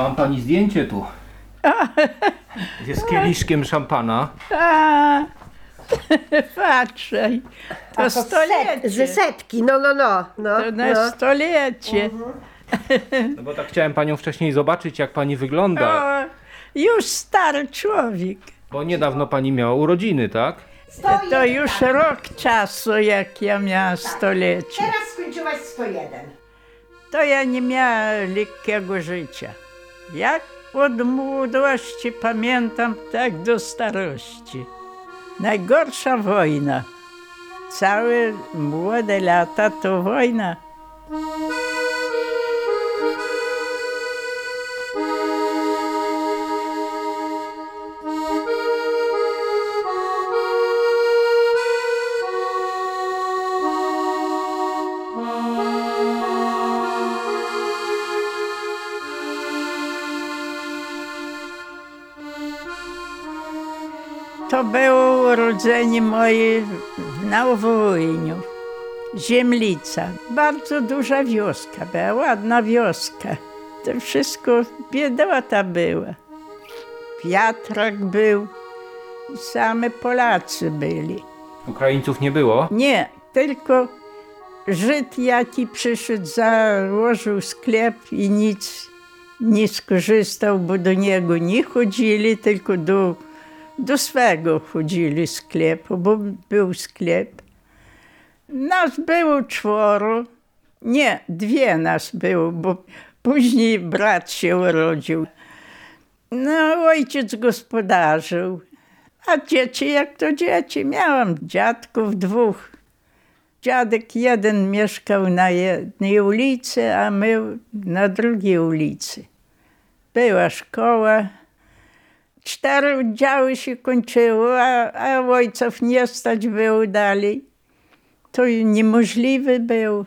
Mam pani zdjęcie tu. Jest kieliszkiem szampana. A, patrzaj, to to set, stolecie. ze setki, no, no, no. no, To na no. stolecie. No bo tak chciałem panią wcześniej zobaczyć, jak pani wygląda. O, już stary człowiek. Bo niedawno pani miała urodziny, tak? To już rok czasu, jak ja miałam stolecie. Teraz skończyłaś 101. To ja nie miałam lekkiego życia. Jak od młodości pamiętam, tak do starości. Najgorsza wojna. Całe młode lata to wojna. Urodzenie moje na Wołyniu. Ziemlica. Bardzo duża wioska była, ładna wioska. To wszystko biedota była. Wiatrak był. Same Polacy byli. Ukraińców nie było. Nie, tylko Żyd jaki przyszedł, założył sklep i nic nie skorzystał, bo do niego nie chodzili, tylko do, do swego chodzili sklepu, bo był sklep. Nas było czworo, nie, dwie nas było, bo później brat się urodził. No, ojciec gospodarzył, a dzieci jak to dzieci. Miałam dziadków dwóch. Dziadek jeden mieszkał na jednej ulicy, a my na drugiej ulicy. Była szkoła. Cztery oddziały się kończyło, a, a ojców nie stać było dalej. To niemożliwe było.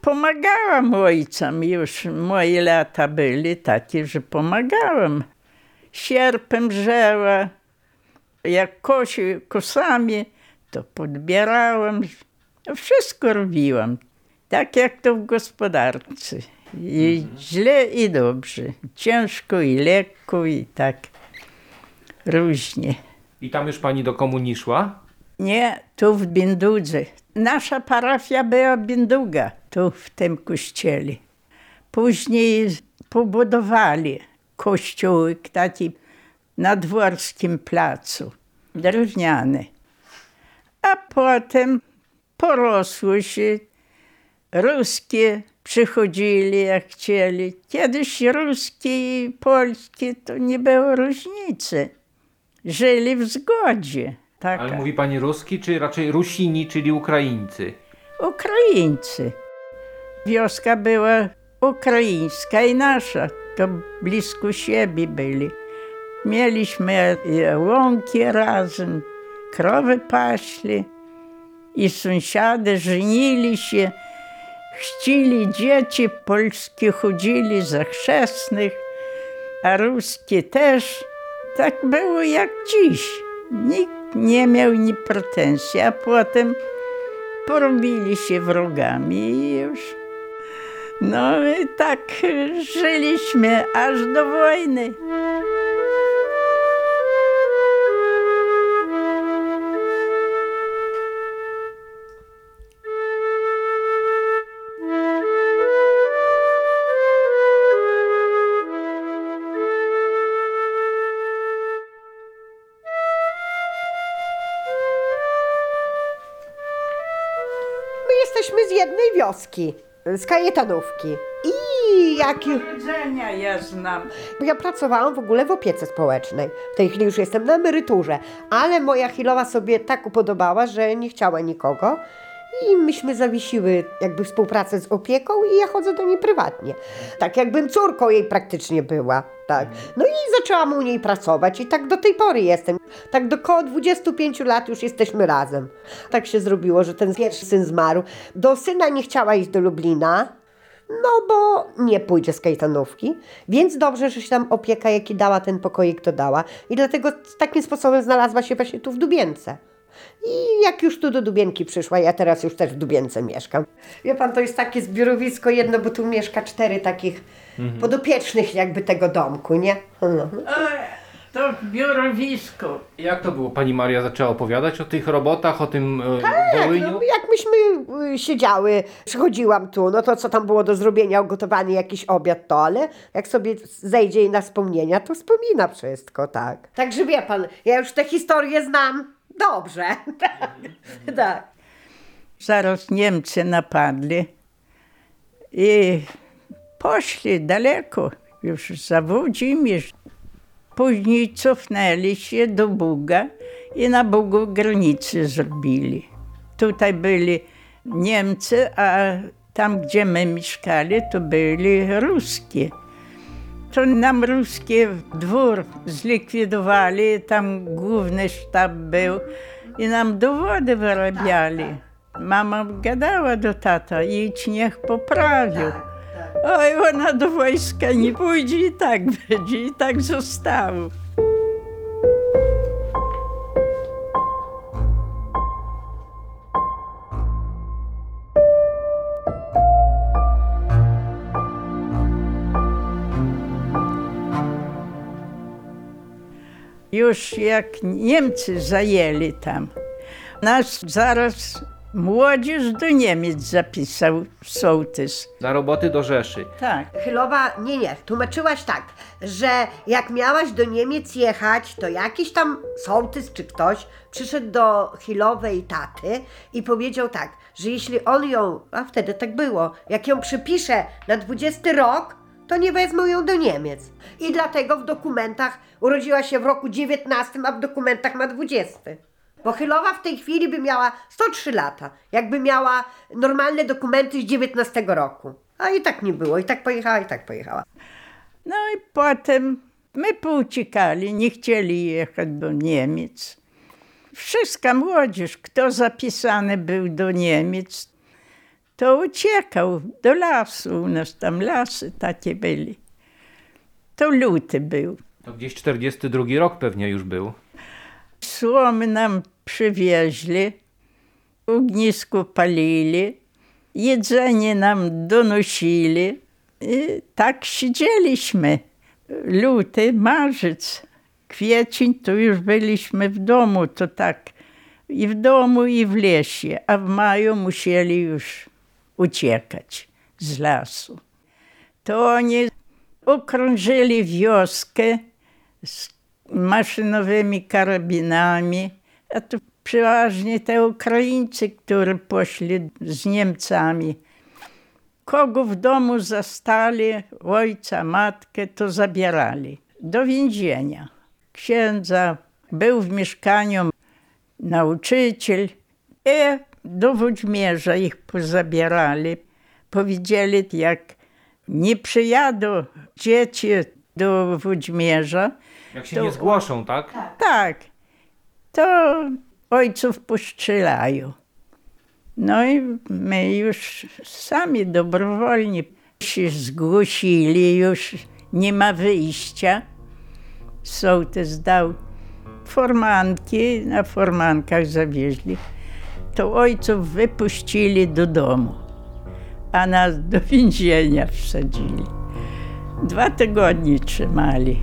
Pomagałam ojcom już. Moje lata były takie, że pomagałam. Sierpem żeła, jak kosi kosami, to podbierałam. Wszystko robiłam. Tak jak to w gospodarce. I źle i dobrze. Ciężko i lekko i tak. Różnie. I tam już pani do komunii szła? Nie, tu w Bindudze. Nasza parafia była Binduga, tu w tym kościele. Później pobudowali kościółek taki na dworskim placu, drewniany. A potem porosło się, ruskie przychodzili jak chcieli. Kiedyś ruskie i polskie to nie było różnicy. Żyli w zgodzie. Taka. Ale mówi pani ruski, czy raczej Rusini, czyli Ukraińcy? Ukraińcy. Wioska była ukraińska i nasza. To blisko siebie byli. Mieliśmy łąki razem, krowy paśli i sąsiady żenili się, chrzcili dzieci, polskie chodzili za chrzestnych, a ruskie też. Tak było jak dziś. Nikt nie miał ni pretensji, a potem porobili się wrogami i już. No i tak żyliśmy aż do wojny. Wioski, z Kajetanówki. I jak ju- Powiedzenia ja znam. ja pracowałam w ogóle w opiece społecznej. W tej chwili już jestem na emeryturze, ale moja Chilowa sobie tak upodobała, że nie chciała nikogo. I myśmy zawiesiły jakby współpracę z opieką i ja chodzę do niej prywatnie. Tak jakbym córką jej praktycznie była. Tak. No i zaczęłam u niej pracować i tak do tej pory jestem. Tak do koło 25 lat już jesteśmy razem. Tak się zrobiło, że ten pierwszy syn zmarł. Do syna nie chciała iść do Lublina, no bo nie pójdzie z kajtanówki, więc dobrze, że się tam opieka, jaki dała ten pokoik, to dała. I dlatego takim sposobem znalazła się właśnie tu w Dubience. I jak już tu do Dubienki przyszła, ja teraz już też w Dubience mieszkam. Wie pan, to jest takie zbiorowisko jedno, bo tu mieszka cztery takich podopiecznych jakby tego domku, nie? No. To biurowisko. Jak to było? Pani Maria zaczęła opowiadać o tych robotach, o tym e, Tak, Wołyniu? no, jak myśmy y, siedziały, przychodziłam tu, no to co tam było do zrobienia, ugotowanie, jakiś obiad, to, ale jak sobie zejdzie jej na wspomnienia, to wspomina wszystko, tak. Także wie pan, ja już tę historię znam dobrze. tak. Zaraz Niemcy napadli i poszli daleko, już za Włodzimierz. Później cofnęli się do Buga i na Bugu granicy zrobili. Tutaj byli Niemcy, a tam, gdzie my mieszkali, to byli Ruskie. To nam ruskie dwór zlikwidowali, tam główny sztab był i nam dowody wyrabiali. Mama gadała do tata, idź niech poprawił. Oj, ona do wojska nie pójdzie i tak będzie, i tak zostało. Już jak Niemcy zajęli tam, nas zaraz młodzież do Niemiec zapisał sołtys. Za roboty do Rzeszy. Tak. Chylowa, nie, nie, tłumaczyłaś tak, że jak miałaś do Niemiec jechać, to jakiś tam sołtys czy ktoś przyszedł do Chilowej taty i powiedział tak, że jeśli on ją, a wtedy tak było, jak ją przypisze na 20 rok, to nie wezmą ją do Niemiec. I dlatego w dokumentach urodziła się w roku 19, a w dokumentach ma 20. Bo Chylowa w tej chwili by miała 103 lata, jakby miała normalne dokumenty z 19 roku. A i tak nie było, i tak pojechała, i tak pojechała. No i potem my pouciekali, nie chcieli jechać do Niemiec. Wszystka młodzież, kto zapisany był do Niemiec, to uciekał do lasu. U nas tam lasy takie byli. To luty był. To gdzieś 42 rok pewnie już był. Słomy nam przywieźli, ognisko palili, jedzenie nam donosili. I tak siedzieliśmy. Luty, marzec, kwiecień to już byliśmy w domu, to tak i w domu, i w lesie, a w maju musieli już uciekać z lasu. To oni okrążyli wioskę z maszynowymi karabinami, a to przeważnie te Ukraińcy, którzy poszli z Niemcami. Kogo w domu zastali, ojca, matkę, to zabierali do więzienia. Księdza był w mieszkaniu nauczyciel i do Włodzimierza ich pozabierali. Powiedzieli, jak nie przyjadą dzieci do Włodzimierza, Jak się To- nie zgłoszą, tak? tak, to ojców postrzelają. No i my już sami dobrowolnie się zgłosili, już nie ma wyjścia. Sołtys dał formanki, na formankach zawieźli. To ojców wypuścili do domu, a nas do więzienia wsadzili. Dwa tygodnie trzymali.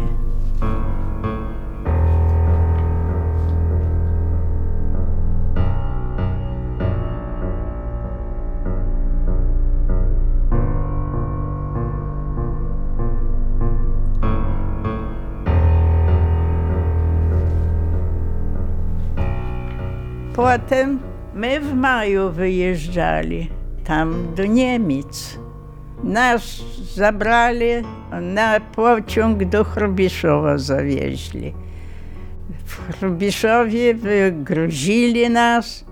Potem my w maju wyjeżdżali tam do Niemiec. Nas zabrali na pociąg do Chrobiszowa zawieźli. W Chrobiszowie wygruzili nas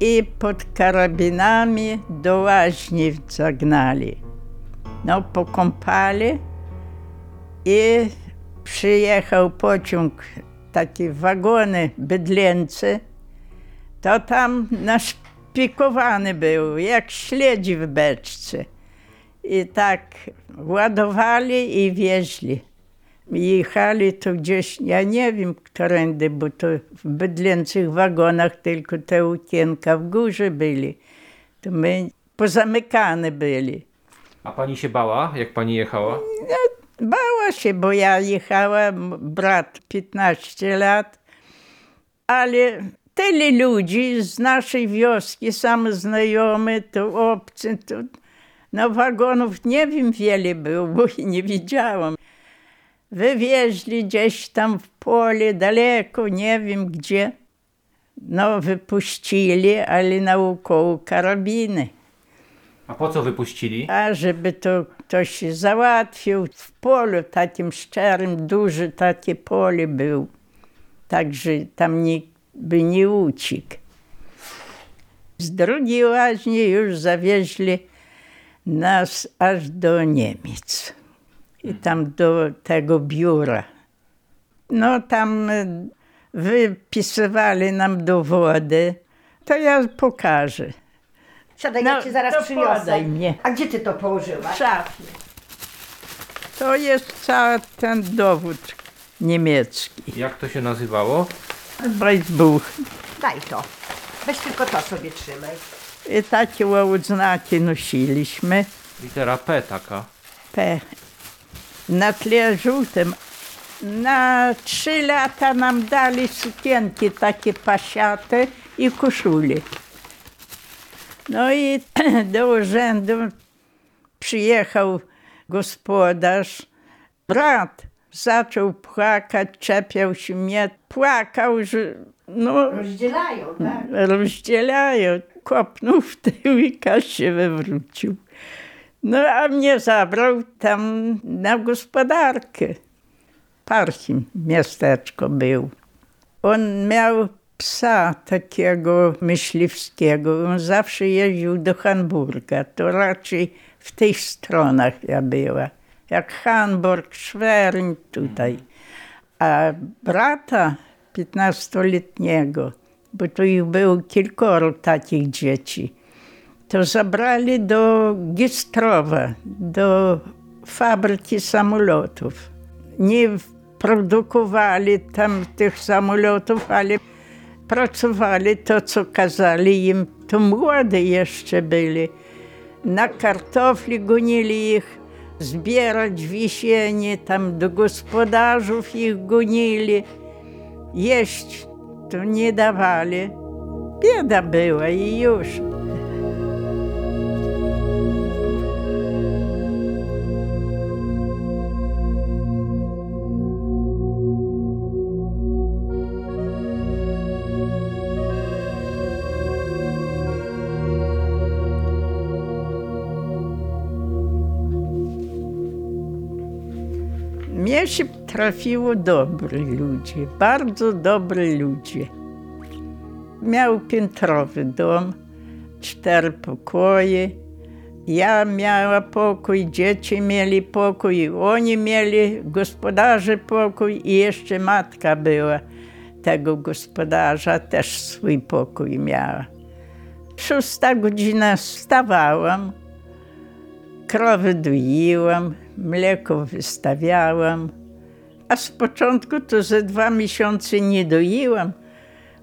i pod karabinami do łaźni zagnali. No, pokąpali i przyjechał pociąg, takie wagony bydlęce, to tam naszpikowany był, jak śledzi w beczce. I tak ładowali i wieźli. Jechali to gdzieś, ja nie wiem, którędy, bo to w bydlęcych wagonach tylko te okienka w górze byli. To my pozamykane byli. A pani się bała, jak pani jechała? Bała się, bo ja jechałam, brat 15 lat, ale tyle ludzi z naszej wioski, same znajomy, to obcy, to no wagonów nie wiem wiele było, bo nie widziałam. Wywieźli gdzieś tam w pole, daleko, nie wiem gdzie. No wypuścili, ale naokoło karabiny. A po co wypuścili? A żeby to ktoś się załatwił w polu takim szczerym, duże takie pole był. Także tam nikt by nie uciekł. Z drugiej łaźni już zawieźli nas aż do Niemiec. I tam do tego biura. No tam e, wypisywali nam dowody. To ja pokażę. Siadaj, No, ja ci zaraz przyniosę. mnie. A gdzie ty to położyłaś? W szafie. To jest cały ten dowód niemiecki. Jak to się nazywało? Weissbuch. Daj to. Weź tylko to sobie trzymaj. I takie odznaki nosiliśmy. Litera P taka. P. Na tle żółtym. Na trzy lata nam dali sukienki takie pasiate i koszuli. No i do urzędu przyjechał gospodarz. Brat zaczął płakać, czepiał się mnie, płakał, że no, Rozdzielają, tak? rozdzielają. Kopnął w tył i kaś się wywrócił. No a mnie zabrał tam na gospodarkę. Parchim miasteczko był. On miał psa takiego myśliwskiego. On zawsze jeździł do Hamburga. To raczej w tych stronach ja była. Jak Hamburg, Szwerin tutaj. A brata 15-letniego, bo to ich było kilkoro takich dzieci, to zabrali do Gistrowa, do fabryki samolotów. Nie produkowali tam tych samolotów, ale pracowali to, co kazali im. To młode jeszcze byli. Na kartofli gonili ich, zbierać wisienie, tam do gospodarzów ich gonili. Jeść to nie dawali. Bieda była i już. Się trafiło dobrzy ludzie, bardzo dobrzy ludzie. Miał piętrowy dom, cztery pokoje. Ja miała pokój, dzieci mieli pokój, oni mieli gospodarze pokój i jeszcze matka była tego gospodarza, też swój pokój miała. Szósta godzina wstawałam, krowy doiłam, mleko wystawiałam, a z początku to ze dwa miesiące nie doiłam,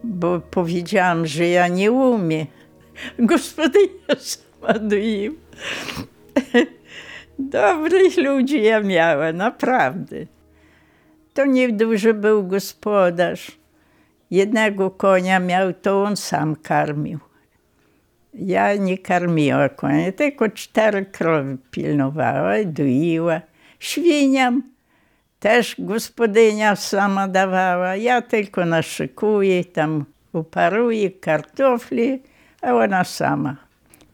bo powiedziałam, że ja nie umiem. Gospodynia sama doiła. Dobrych ludzi ja miała, naprawdę. To nieduży był gospodarz. Jednego konia miał, to on sam karmił. Ja nie karmiła konia, tylko cztery krowy pilnowała i doiła. Świniam też gospodynia sama dawała. Ja tylko naszykuję, tam uparuję kartofli, a ona sama.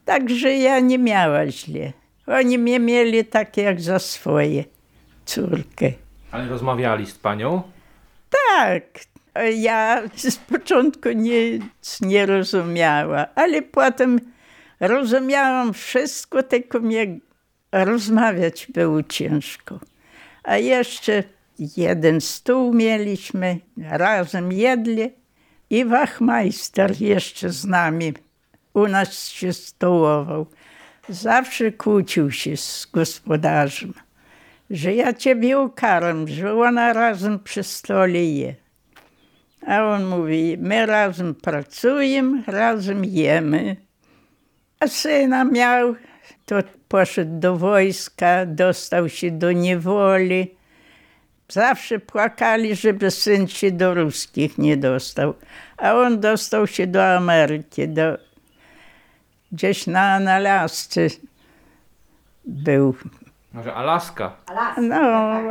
Także ja nie miała źle. Oni mnie mieli tak jak za swoje córkę. Ale rozmawiali z panią? Tak, ja z początku nic nie rozumiała, ale potem rozumiałam wszystko, tylko mnie rozmawiać było ciężko. A jeszcze jeden stół mieliśmy, razem jedli i wachmajster jeszcze z nami u nas się stołował. Zawsze kłócił się z gospodarzem, że ja ciebie ukaram, że ona razem przy stole je. A on mówi, my razem pracujemy, razem jemy. A syna miał to poszedł do wojska, dostał się do niewoli. Zawsze płakali, żeby syn się do ruskich nie dostał. A on dostał się do Ameryki, do, gdzieś na Alasce był. Może Alaska. Alaska. No,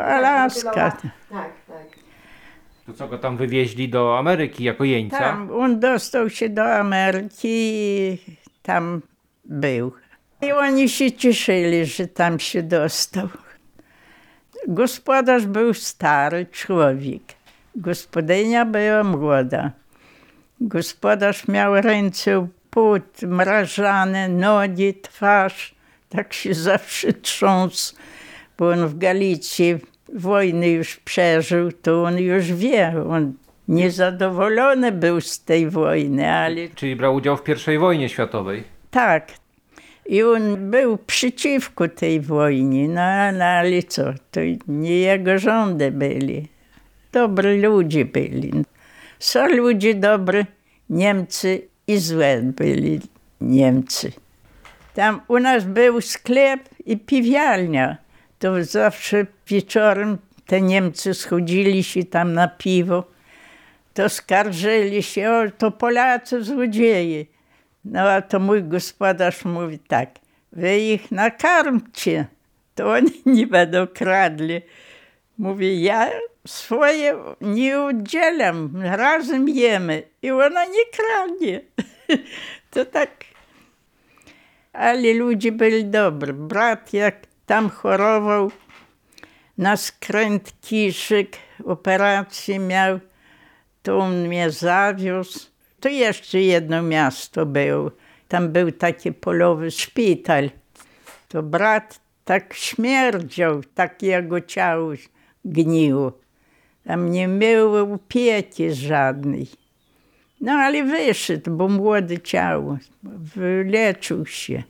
Alaska. Tak, tak. To co go tam wywieźli do Ameryki jako jeńca? Tam on dostał się do Ameryki i tam był. I oni się cieszyli, że tam się dostał. Gospodarz był stary człowiek. Gospodynia była młoda. Gospodarz miał ręce płód, mrażane, nogi, twarz. Tak się zawsze trząsł, bo on w Galicji wojny już przeżył, to on już wie. On niezadowolony był z tej wojny, ale Czyli brał udział w I wojnie światowej. tak. I on był przeciwko tej wojnie, no, no ale co, to nie jego rządy byli. Dobrzy ludzie byli. Są ludzie dobrzy, Niemcy i złe byli Niemcy. Tam u nas był sklep i piwialnia. To zawsze wieczorem te Niemcy schodzili się tam na piwo. To skarżyli się, o to Polacy złodzieje. No a to mój gospodarz mówi tak, wy ich nakarmcie, to oni nie będą kradli. Mówi, ja swoje nie udzielam, razem jemy i ona nie kradnie. To tak. Ale ludzie byli dobrzy. Brat jak tam chorował na skręt kiszyk, operację miał, to on mnie zawiózł. To jeszcze jedno miasto było. Tam był taki polowy szpital. To brat tak śmierdział, tak jego ciało gniło. Tam nie było opieki żadnej. No ale wyszedł, bo młode ciało. Wyleczył się.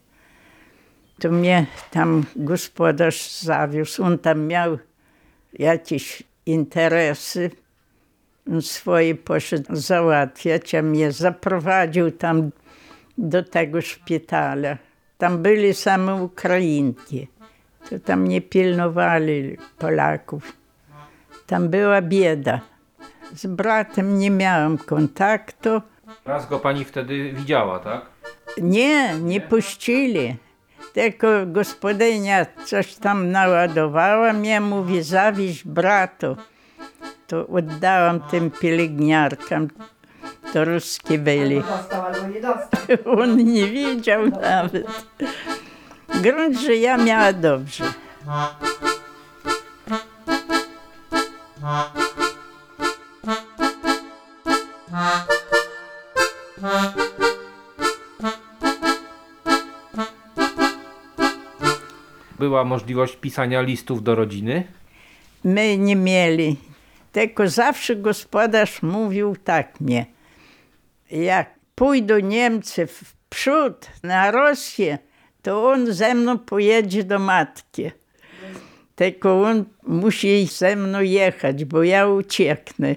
To mnie tam gospodarz zawiózł. On tam miał jakieś interesy. On swoje poszedł załatwiać, a mnie zaprowadził tam do tego szpitala. Tam byli same Ukrainki. To tam nie pilnowali Polaków. Tam była bieda. Z bratem nie miałam kontaktu. Raz go pani wtedy widziała, tak? Nie, nie puścili. Tylko gospodynia coś tam naładowała mnie, mówi, zawieź bratu. To oddałam tym pielęgniarkom. To ruskie byli. Dostał albo nie dostał. On nie wiedział nawet. Grunt, że ja miała dobrze. Była możliwość pisania listów do rodziny. My nie mieli. Tylko zawsze gospodarz mówił tak mnie. Jak pójdą Niemcy w przód na Rosję, to on ze mną pojedzie do matki. Tylko on musi ze mną jechać, bo ja ucieknę.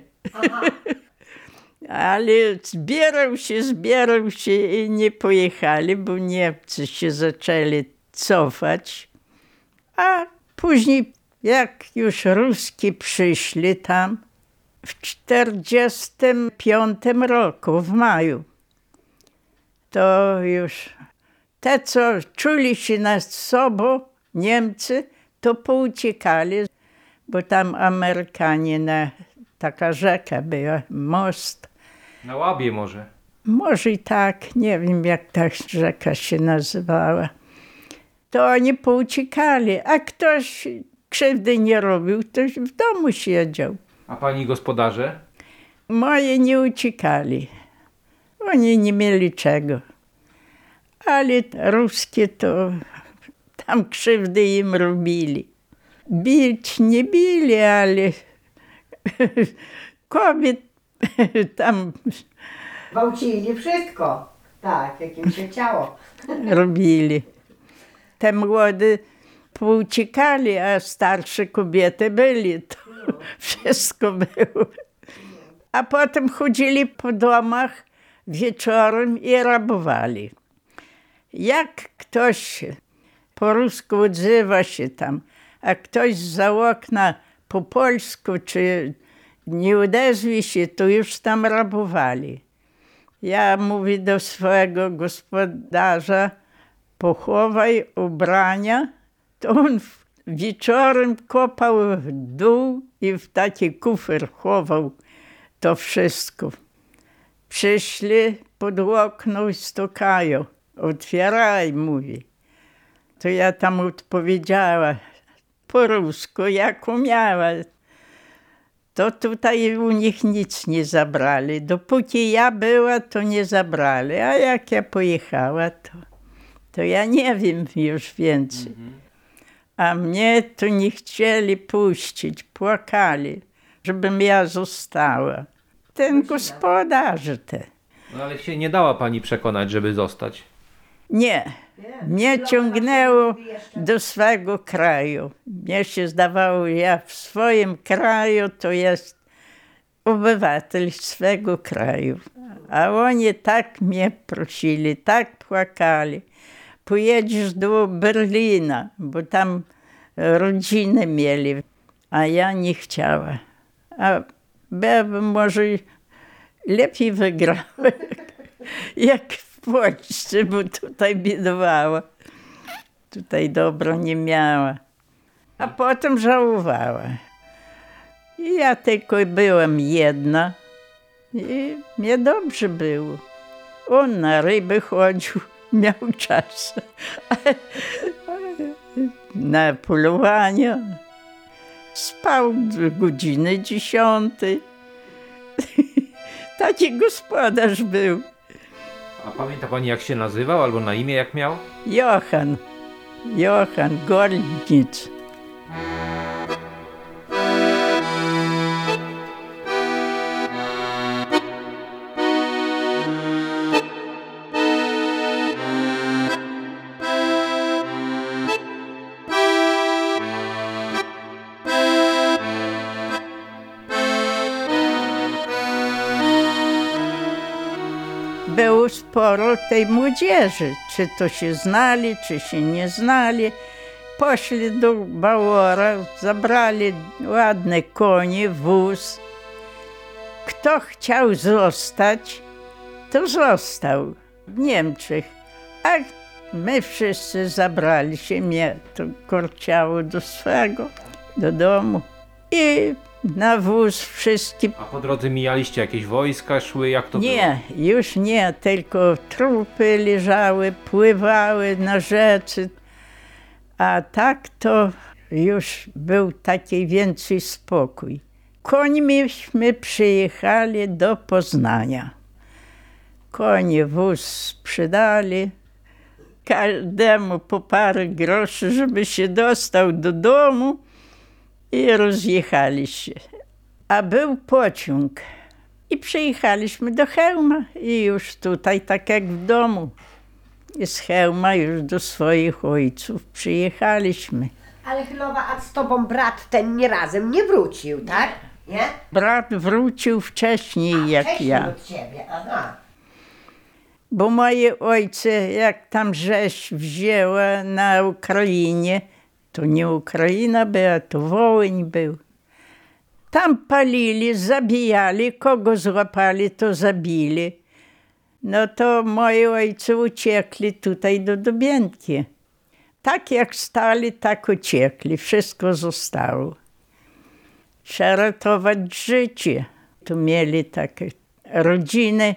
Ale zbierał się, zbierał się i nie pojechali, bo Niemcy się zaczęli cofać. A później, jak już Ruski przyszli tam, w 1945 roku, w maju, to już te, co czuli się nad sobą, Niemcy, to pouciekali, bo tam Amerykanie, na, taka rzeka była, most. Na łabie może. Może i tak, nie wiem jak ta rzeka się nazywała. To oni pouciekali, a ktoś krzywdy nie robił, ktoś w domu siedział. A pani gospodarze? Moje nie uciekali. Oni nie mieli czego. Ale ruskie to tam krzywdy im robili. Bić nie bili, ale kobiet tam Gwałcili wszystko. Tak, jak im się chciało. robili. Te młode pouciekali, a starsze kobiety byli. To wszystko było. A potem chodzili po domach wieczorem i rabowali. Jak ktoś po rusku odzywa się tam, a ktoś za okna po polsku, czy nie odezwie się, to już tam rabowali. Ja mówię do swojego gospodarza, pochowaj ubrania, to on wieczorem kopał w dół i w taki kufer chował to wszystko. Przyszli pod okno i stukają. Otwieraj, mówi. To ja tam odpowiedziała po rusku, jak umiała. To tutaj u nich nic nie zabrali. Dopóki ja była, to nie zabrali. A jak ja pojechała, to, to ja nie wiem już więcej. A mnie to nie chcieli puścić, płakali, żebym ja została. Ten gospodarz te. No ale się nie dała pani przekonać, żeby zostać. Nie, mnie ciągnęło do swego kraju. Mnie się zdawało, że ja w swoim kraju to jest obywatel swego kraju. A oni tak mnie prosili, tak płakali. Pojedziesz do Berlina, bo tam rodziny mieli, a ja nie chciała. A ja może lepiej wygrała, jak w Polsce, bo tutaj biedowała. Tutaj dobro nie miała. A potem żałowała. I ja tylko byłam jedna i mnie dobrze było. On na ryby chodził, miał czas. Na polowania. Spał do godziny dziesiątej. Taki gospodarz był. A pamięta pani jak się nazywał albo na imię jak miał? Johan. Johan Goldnic. Tej młodzieży, czy to się znali, czy się nie znali. Poszli do Bałora, zabrali ładne konie, wóz. Kto chciał zostać, to został w Niemczech. A my wszyscy zabrali się, mnie to korciało do swego, do domu. I na wóz wszystkie A po drodze mijaliście jakieś wojska, szły, jak to było? nie, już nie, tylko trupy leżały, pływały na rzece. A tak to już był taki więcej spokój. Końmiśmy przyjechali do Poznania. Konie wóz sprzedali, każdemu po parę groszy, żeby się dostał do domu i rozjechali się. A był pociąg. I przyjechaliśmy do Chełma i już tutaj, tak jak w domu. I z Chełma już do swoich ojców przyjechaliśmy. Ale Chylowa, a z tobą brat ten nie razem nie wrócił, tak? Nie? Brat wrócił wcześniej jak Wcześniej ja. od ciebie, aha. Bo moje ojce, jak tam rzeź wzięła na Ukrainie, to nie Ukraina była, to Wołyń był. Tam palili, zabijali, kogo złapali, to zabili. No to moi ojcy uciekli tutaj do Dubienki. Tak jak stali, tak uciekli. Wszystko zostało. Trzeba ratować życie. Tu mieli takie rodziny,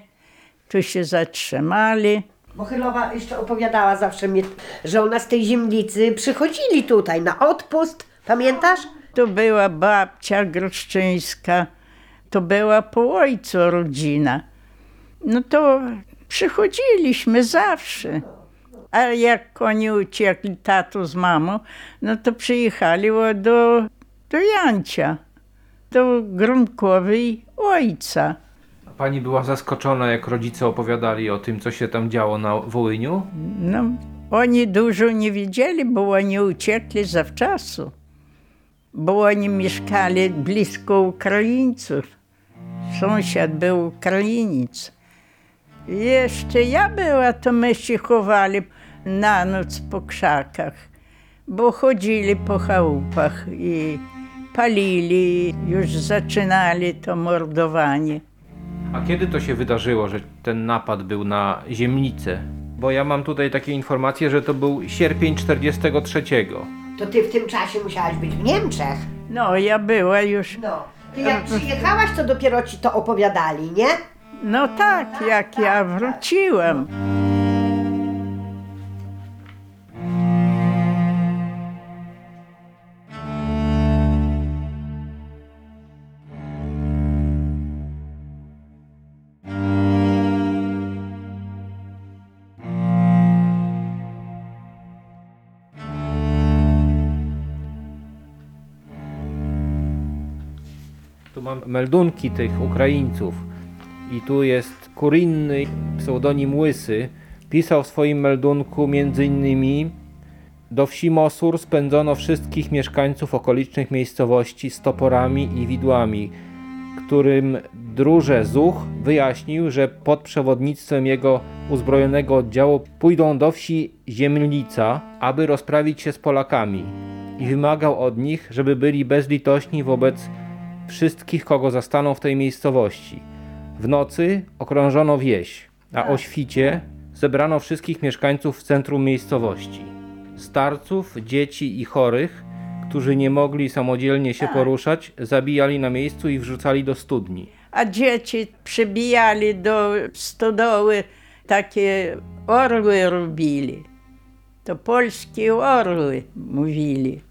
tu się zatrzymali. Bo Chylowa jeszcze opowiadała zawsze mi, że ona z tej ziemnicy przychodzili tutaj na odpust, pamiętasz? Tu była babcia Groszczyńska, to była po ojcu rodzina. No to przychodziliśmy zawsze. A jak oni uciekli, tato z mamą, no to przyjechali do, do Jancia, do Grunkowej ojca. Pani była zaskoczona, jak rodzice opowiadali o tym, co się tam działo na Wołyniu? No, oni dużo nie wiedzieli, bo oni uciekli zawczasu. Bo oni mieszkali blisko Ukraińców. Sąsiad był Ukrainiec. Jeszcze ja była, to my się chowali na noc po krzakach. bo chodzili po chałupach i palili, już zaczynali to mordowanie. A kiedy to się wydarzyło, że ten napad był na Ziemnicę? Bo ja mam tutaj takie informacje, że to był sierpień 43. To ty w tym czasie musiałaś być w Niemczech. No, ja była już, No. Ty jak przyjechałaś, to dopiero ci to opowiadali, nie? no tak, jak ja wróciłam. Mam meldunki tych Ukraińców. I tu jest Kurinny, pseudonim Łysy. Pisał w swoim meldunku między innymi do wsi Mosur spędzono wszystkich mieszkańców okolicznych miejscowości z toporami i widłami, którym druże Zuch wyjaśnił, że pod przewodnictwem jego uzbrojonego oddziału pójdą do wsi Ziemlica, aby rozprawić się z Polakami i wymagał od nich, żeby byli bezlitośni wobec wszystkich, kogo zastaną w tej miejscowości. W nocy okrążono wieś, a o świcie zebrano wszystkich mieszkańców w centrum miejscowości. Starców, dzieci i chorych, którzy nie mogli samodzielnie się poruszać, zabijali na miejscu i wrzucali do studni. A dzieci przybijali do stodoły, takie orły robili. To polskie orły mówili.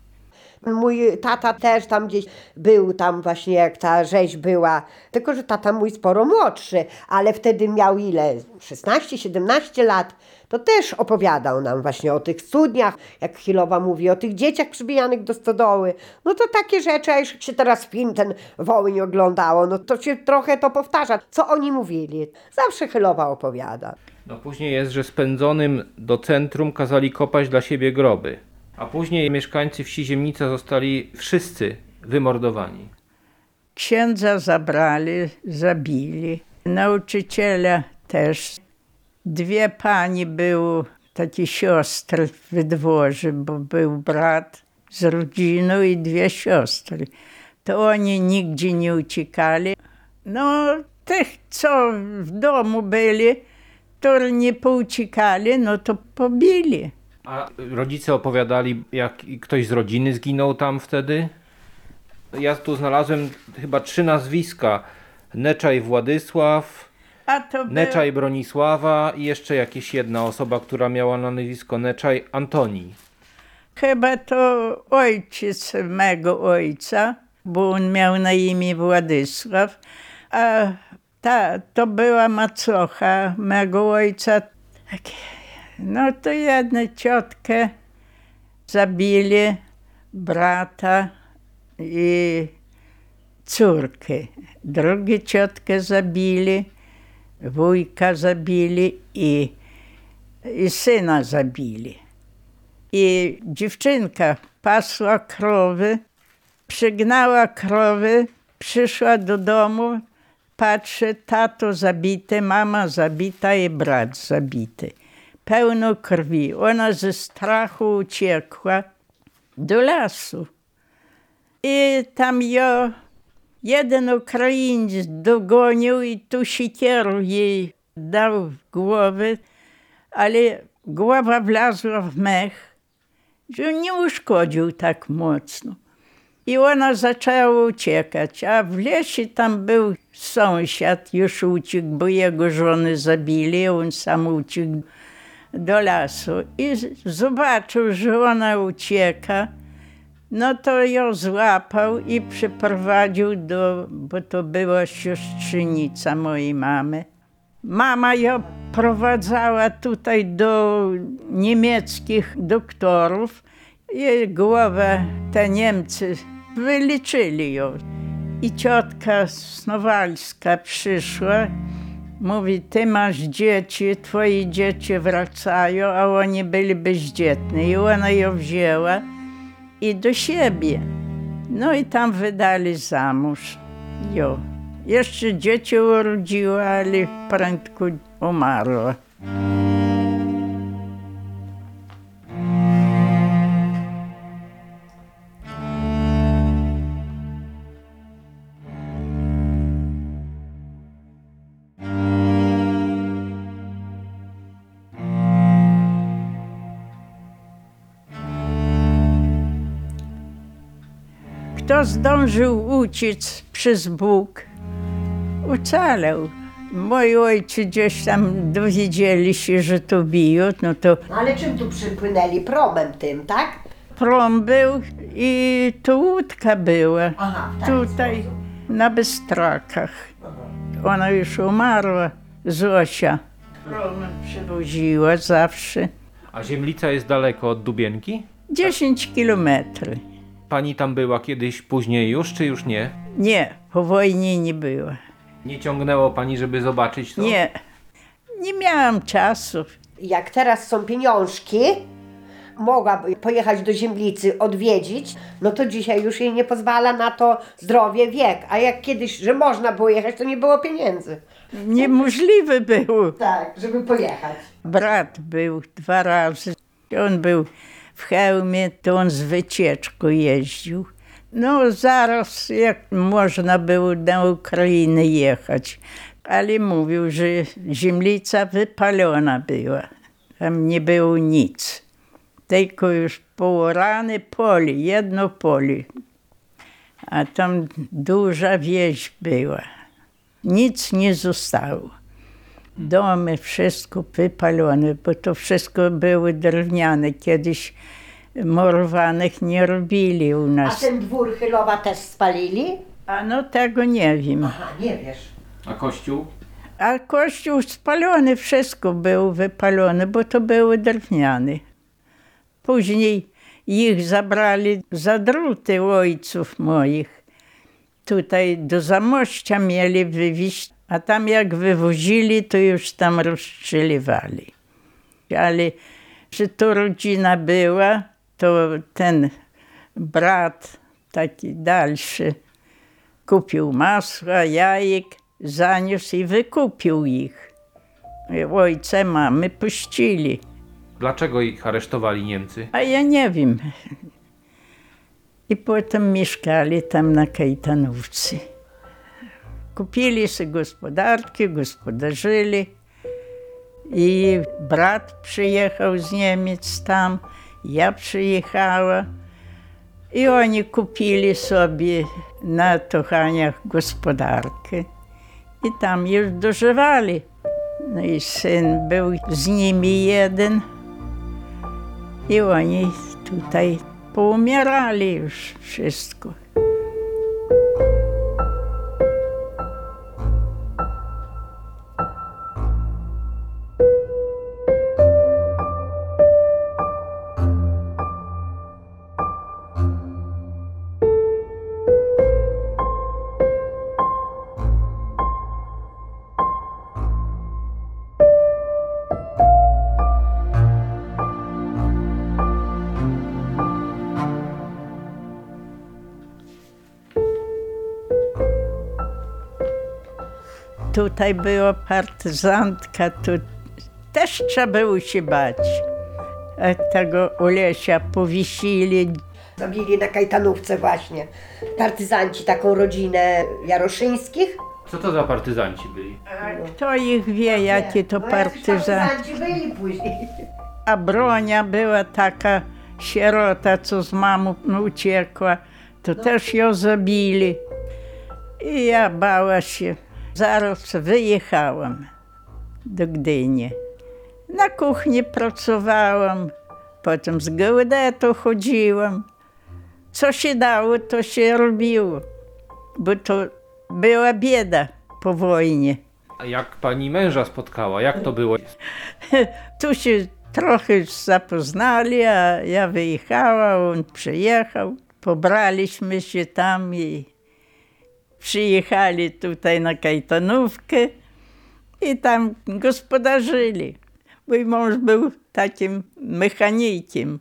Mój tata też tam gdzieś był, tam właśnie jak ta rzeź była. Tylko, że tata mój sporo młodszy, ale wtedy miał ile? 16-17 lat. To też opowiadał nam właśnie o tych studniach, jak Chilowa mówi, o tych dzieciach przybijanych do stodoły. No to takie rzeczy, a już się teraz film ten Wołyń oglądało, no to się trochę to powtarza. Co oni mówili? Zawsze Chilowa opowiada. No później jest, że spędzonym do centrum kazali kopać dla siebie groby. A później mieszkańcy wsi Ziemnica zostali wszyscy wymordowani. Księdza zabrali, zabili. Nauczyciela też. Dwie pani były, takie siostry w dworze, bo był brat z rodziną i dwie siostry. To oni nigdzie nie uciekali. No, tych, co w domu byli, to nie pouciekali, no to pobili. A rodzice opowiadali, jak ktoś z rodziny zginął tam wtedy? Ja tu znalazłem chyba trzy nazwiska. Neczaj Władysław, był... Neczaj Bronisława i jeszcze jakaś jedna osoba, która miała na nazwisko Neczaj Antoni. Chyba to ojciec mego ojca, bo on miał na imię Władysław, a ta to była macocha mego ojca. Takie- No to jedną ciotkę zabili, brata i córkę. Drugie ciotkę zabili, wujka zabili i, i syna zabili. I dziewczynka pasła krowy, przygnała krowy, przyszła do domu, patrzy, tato zabity, mama zabita i brat zabity. Pełno krwi. Ona ze strachu uciekła do lasu. I tam ją jeden Ukrainiec dogonił i tu siekierą jej dał w głowę, ale głowa wlazła w mech, że nie uszkodził tak mocno. I ona zaczęła uciekać, a w lesie tam był sąsiad, już uciekł, bo jego żony zabili, on sam uciekł do lasu. I zobaczył, że ona ucieka, no to ją złapał i przyprowadził do, bo to była siostrzenica mojej mamy. Mama ją prowadzała tutaj do niemieckich doktorów i głowę te Niemcy wyliczyli ją. I ciotka Snowalska przyszła, mówi, ty masz dzieci, twoje dzieci wracają, a oni byli bezdzietni. I ona ją wzięła i do siebie. No i tam wydali za mąż. Jo. Jeszcze dzieci urodziła, ale prędko umarła. Kto zdążył uciec przez Bóg, ocalał. Moi ojcy gdzieś tam dowiedzieli się, że to biją, no to No ale czym tu przypłynęli? Promem tym, tak? prom był i to łódka była. Aha, w taki Tutaj na Bystrakach. Ona już umarła, Zosia. Promem przywoziła zawsze. A Ziemlica jest daleko od Dubienki? 10 kilometrów. Pani tam była kiedyś później już, czy już nie? Nie, po wojnie nie było. Nie ciągnęło pani, żeby zobaczyć to? Nie, nie miałam czasu. Jak teraz są pieniążki, mogłaby pojechać do Ziemlicy, odwiedzić, no to dzisiaj już jej nie pozwala na to zdrowie, wiek. A jak kiedyś, że można było jechać, to nie było pieniędzy. Niemożliwe było. Tak, żeby pojechać. Brat był dwa razy. On był w hełmie, to on z wycieczką jeździł. No zaraz jak można było na Ukrainę jechać. Ale mówił, że ziemlica wypalona była. Tam nie było nic. Tylko już poorane pole, jedno pole. A tam duża wieś była. Nic nie zostało. Domy, wszystko wypalone, bo to wszystko były drewniane. Kiedyś morowanych nie robili u A nas. ten dwór Chylowa też spalili? A no tego nie wiem. Aha, nie wiesz. A kościół? A kościół spalony, wszystko było wypalone, bo to były drewniane. Później ich zabrali za druty ojców moich. Tutaj do Zamościa mieli wywieźć, a tam jak wywozili, to już tam rozstrzeliwali. Ale że to rodzina była, to ten brat taki dalszy kupił masła, jajek, zaniósł i wykupił ich. Ojce, mamy puścili. Dlaczego ich aresztowali Niemcy? A ja nie wiem. I potem mieszkali tam na Kajtanówce. Kupili sobie gospodarki, gospodarzyli. I brat przyjechał z Niemiec tam, ja przyjechała. I oni kupili sobie na Tochaniach gospodarkę. I tam już dożywali. No i syn był z nimi jeden. I oni tutaj poumierali Tutaj była partyzantka, tu też trzeba było się bać. A tego Olesia powiesili. Zabili na Kajtanówce właśnie. Partyzanci taką rodzinę Jaroszyńskich. Co to za partyzanci byli? A kto ich wie, jakie to No, partyzanci. partyzanci byli później. A Bronia była taka sierota, co z mamą uciekła. To też ją zabili. I ja bała się. Zaraz wyjechałam do Gdyni. Na kuchni pracowałam, potem z geodetu chodziłam. Co się dało, to się robiło, bo to była bieda po wojnie. A jak pani męża spotkała? Jak to było? Tu się trochę zapoznali, a ja wyjechała, on przyjechał. Pobraliśmy się tam i przyjechali tutaj na Kajtanówkę i tam gospodarzyli. Mój mąż był takim mechanikiem.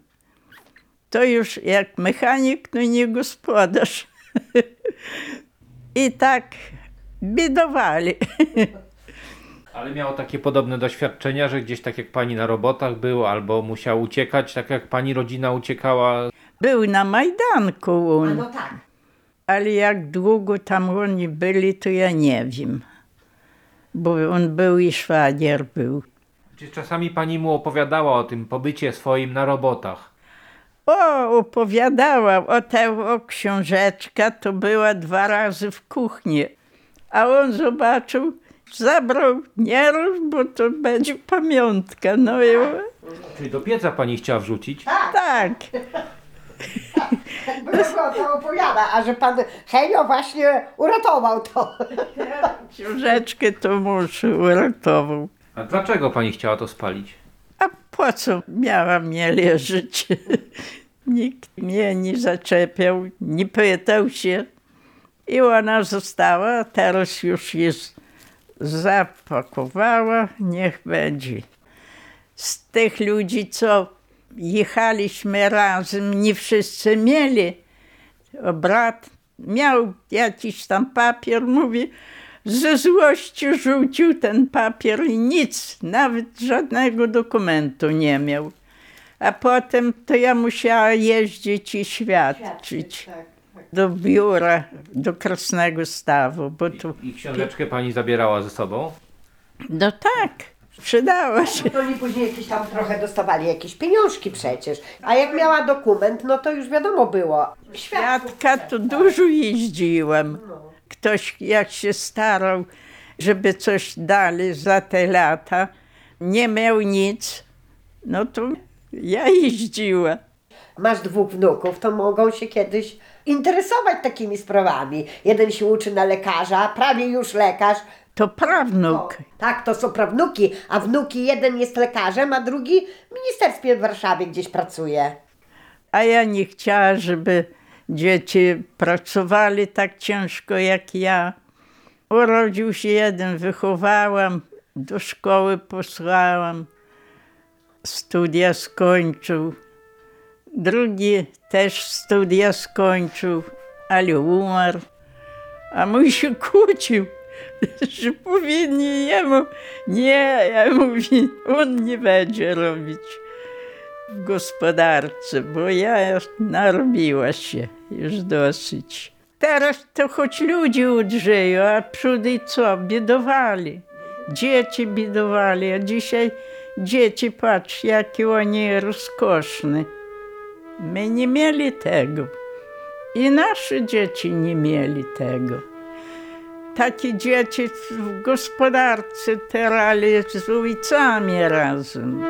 To już jak mechanik, no nie gospodarz. I tak biedowali. Ale miał takie podobne doświadczenia, że gdzieś tak jak pani na robotach był, albo musiał uciekać, tak jak pani rodzina uciekała. Był na Majdanku A no tak. Ale jak długo tam oni byli, to ja nie wiem. Bo on był i szwagier był. Czy czasami pani mu opowiadała o tym pobycie swoim na robotach? O, opowiadała, o tę o książeczka to była dwa razy w kuchni. A on zobaczył, zabrał, nie rób, bo to będzie pamiątka. No i Czyli do pieca pani chciała wrzucić? tak. Było to opowiada, a że pan Henio właśnie uratował to. Książeczkę to mąż uratował. A dlaczego pani chciała to spalić? A po co miała mnie leżeć? Nikt mnie nie zaczepiał, nie pytał się. I ona została, a teraz już jest zapakowała, niech będzie. Z tych ludzi, co jechaliśmy razem, nie wszyscy mieli. Brat miał jakiś tam papier, mówi, ze złości rzucił ten papier i nic, nawet żadnego dokumentu nie miał. A potem to ja musiała jeździć i świadczyć do biura, do Krasnego Stawu, bo tu, I książeczkę pani zabierała ze sobą? no tak, przydała się. Oni później jakieś tam trochę dostawali jakieś pieniążki przecież. A jak miała dokument, no to już wiadomo było. Świadka to dużo jeździłam. Ktoś jak się starał, żeby coś dali za te lata, nie miał nic, no to ja jeździła. Masz dwóch wnuków, to mogą się kiedyś interesować takimi sprawami. Jeden się uczy na lekarza, prawie już lekarz. To prawnuk. Tak, to są prawnuki, a wnuki jeden jest lekarzem, a drugi w ministerstwie w Warszawie gdzieś pracuje. A ja nie chciała, żeby dzieci pracowali tak ciężko jak ja. Urodził się jeden, wychowałam, do szkoły posłałam, studia skończył. Drugi też studia skończył, ale umarł. A mój się kłócił, powinni jemu. Nie, ja mówię, on nie będzie robić w gospodarce, bo ja narobiła się już dosyć. Teraz to choć ludzi udrzeją, a przódy co? Biedowali. Dzieci biedowali, a dzisiaj dzieci, patrz, jakie oni rozkoszne. My nie mieli tego. I nasze dzieci nie mieli tego. Takie dzieci w gospodarce terali z ojcami razem.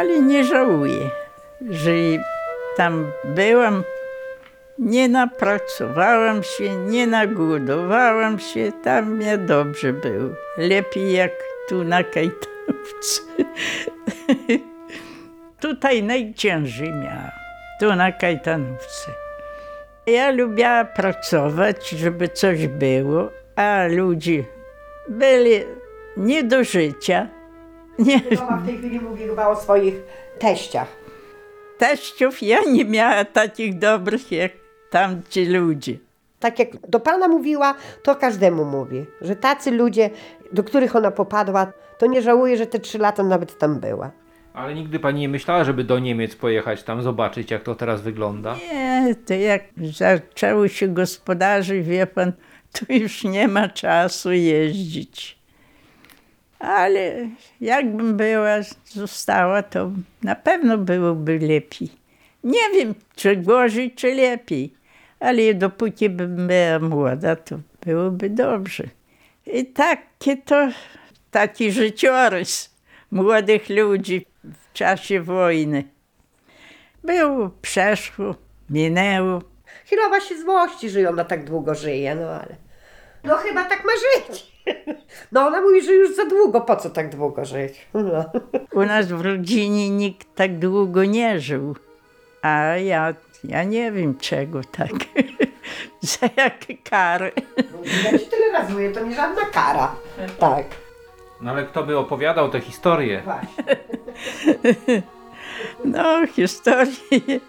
ale nie żałuję, że tam byłam. Nie napracowałam się, nie nagłodowałam się, tam mnie dobrze było. Lepiej jak tu na Kajtanówce. Tutaj najciężej miałam, tu na Kajtanówce. Ja lubiłam pracować, żeby coś było, a ludzie byli nie do życia. Nie, Mama w tej chwili mówi chyba o swoich teściach. teściów ja nie miała takich dobrych jak tamci ludzie. Tak jak do Pana mówiła, to każdemu mówi, że tacy ludzie, do których ona popadła, to nie żałuje, że te trzy lata nawet tam była. Ale nigdy pani nie myślała, żeby do Niemiec pojechać tam, zobaczyć jak to teraz wygląda? Nie, to jak zaczęło się gospodarzy, wie pan, to już nie ma czasu jeździć. Ale jakbym była, została, to na pewno byłoby lepiej. Nie wiem, czy gorzej, czy lepiej, ale dopóki bym była młoda, to byłoby dobrze. I takie to, taki życiorys młodych ludzi w czasie wojny. Było, przeszło, minęło. Chilowa się złości, że ona tak długo żyje, no ale... No chyba tak ma żyć. No ona mówi, że już za długo, po co tak długo żyć? No. U nas w rodzinie nikt tak długo nie żył. A ja, ja nie wiem czego tak. Za jakie kary. Ja ci tyle razy mówię, to nie żadna kara. Tak, No ale kto by opowiadał tę historię? właśnie. No, historię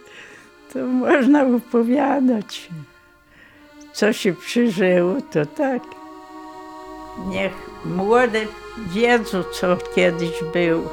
to można opowiadać. Co się przeżyło, to tak. Niech młode wiedzą, co kiedyś było.